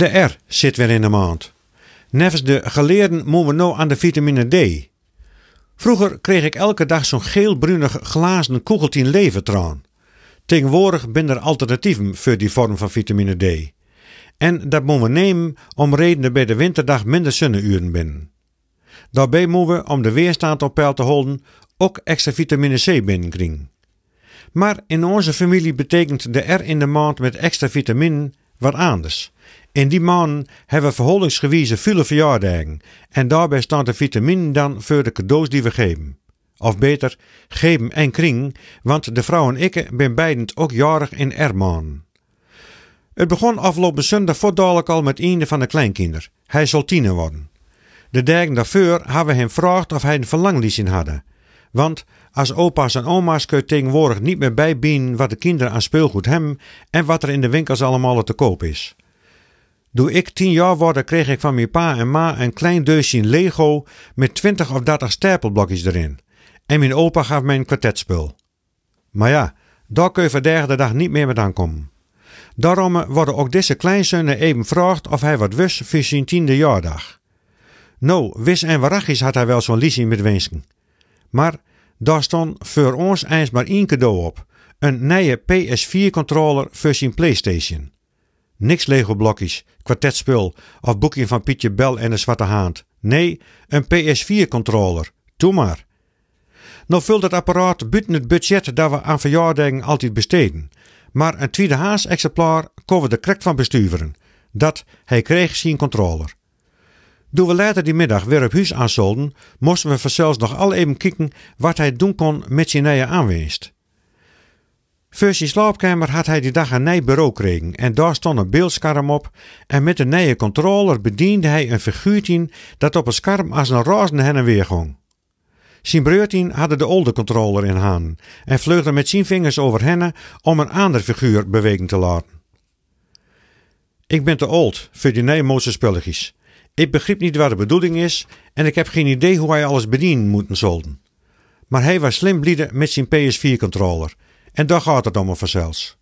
De R zit weer in de maand. Nevens de geleerden moeten we nou aan de vitamine D. Vroeger kreeg ik elke dag zo'n geel-brunig glazen koegeltien levertraan. Tegenwoordig ben er alternatieven voor die vorm van vitamine D. En dat moeten we nemen om redenen bij de winterdag minder zonneuren binnen. Daarbij moeten we, om de weerstand op peil te houden, ook extra vitamine C binnenkringen. Maar in onze familie betekent de R in de maand met extra vitamine wat anders. In die maanden hebben we verhoudingsgewijze veel verjaardagen en daarbij staat de vitamine dan voor de cadeaus die we geven. Of beter, geven en kring, want de vrouw en ik ben beiden ook jarig in R-maanden. Het begon afgelopen zondag voor al met een van de kleinkinder. Hij zal tiener worden. De dagen daarvoor hebben we hem gevraagd of hij een verlanglijstje hadden. Want als opa's en oma's kun je tegenwoordig niet meer bijbieden wat de kinderen aan speelgoed hebben en wat er in de winkels allemaal te koop is. Toen ik tien jaar worden kreeg ik van mijn pa en ma een klein deusje Lego met twintig of dertig stapelblokjes erin. En mijn opa gaf mij een kwartetspul. Maar ja, daar kun je vandaag de dag niet meer met aankomen. Daarom worden ook deze kleinzonen even gevraagd of hij wat wist voor zijn tiende jaardag. Nou, wis en waarachtig had hij wel zo'n liedje met wensken. Maar daar stond voor ons eens maar één cadeau op. Een nieuwe PS4-controller voor zijn Playstation. Niks Lego-blokjes, kwartetspul of boekje van Pietje Bel en de Zwarte Haand. Nee, een PS4-controller. Doe maar. Nou vult het apparaat buiten het budget dat we aan verjaardagen altijd besteden. Maar een tweedehands exemplaar kon we de krek van besturen. Dat hij kreeg zijn controller. Toen we later die middag weer op huis aanzolden, moesten we vanzelfs nog al even kijken wat hij doen kon met zijn nieuwe aanwinst. Voor zijn slaapkamer had hij die dag een nieuw bureau gekregen en daar stond een beeldscherm op en met de nieuwe controller bediende hij een figuurtje dat op het scherm als een razende heen en weer ging. Zijn broertien hadden de oude controller in handen en vleugde met zijn vingers over hen om een ander figuur bewegen te laten. Ik ben te oud voor die nieuwe. Ik begreep niet wat de bedoeling is en ik heb geen idee hoe hij alles bedienen moeten zolden. Maar hij was slim blieden met zijn PS4-controller en daar gaat het om vanzelfs.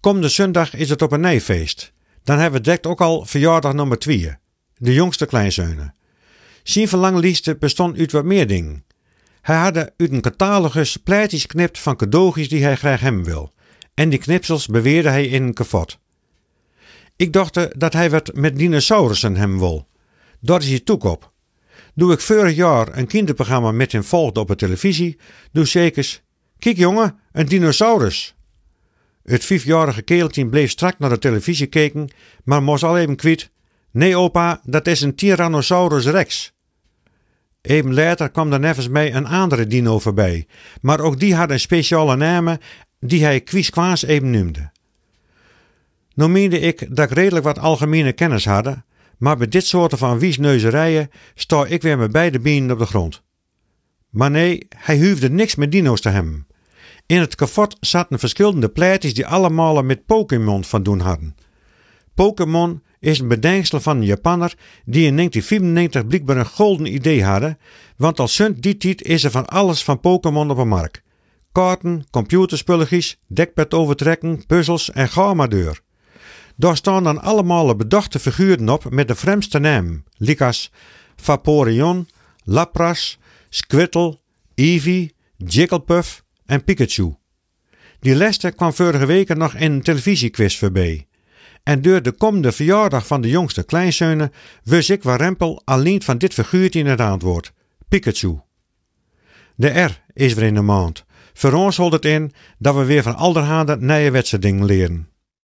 Komende zondag is het op een nijfeest. Dan hebben we direct ook al verjaardag nummer 2, de jongste kleinzonen. Zijn verlangliste bestond uit wat meer dingen. Hij had uit een catalogus pleitjes knipt van cadeautjes die hij graag hebben wil. En die knipsels beweerde hij in een kavot. Ik dacht dat hij wat met dinosaurussen hem wil. Dat is hij toek op. Doe ik vorig jaar een kinderprogramma met hem volgde op de televisie, doe zekers, kijk jongen, een dinosaurus. Het vijfjarige keeltje bleef strak naar de televisie kijken, maar moest al even kwijt. Nee opa, dat is een Tyrannosaurus rex. Even later kwam er nevens mij een andere dino voorbij, maar ook die had een speciale naam die hij kwieskwaas even noemde. Meende ik dat ik redelijk wat algemene kennis had, maar bij dit soort van wiesneuzerijen sta ik weer met beide benen op de grond. Maar nee, hij huwde niks met dino's te hebben. In het kafot zaten verschillende pleitjes die allemaal met Pokémon van doen hadden. Pokémon is een bedenksel van een Japanner die in 1994 blijkbaar een golden idee hadden, want al sinds die tijd is er van alles van Pokémon op de markt. Kaarten, computerspulletjes, dekbed overtrekken, puzzels en ga maar deur. Daar staan dan allemaal bedachte figuren op met de vreemdste naam, likas Vaporeon, Lapras, Squirtle, Eevee, Jigglypuff en Pikachu. Die leste kwam vorige week nog in een televisiequiz voorbij. En door de komende verjaardag van de jongste kleinzonen wist ik waar Rempel alleen van dit figuurtje in het antwoord: Pikachu. De R is weer in de maand. Voor ons het in dat we weer van alderhande nieuwe wedstrijden leren.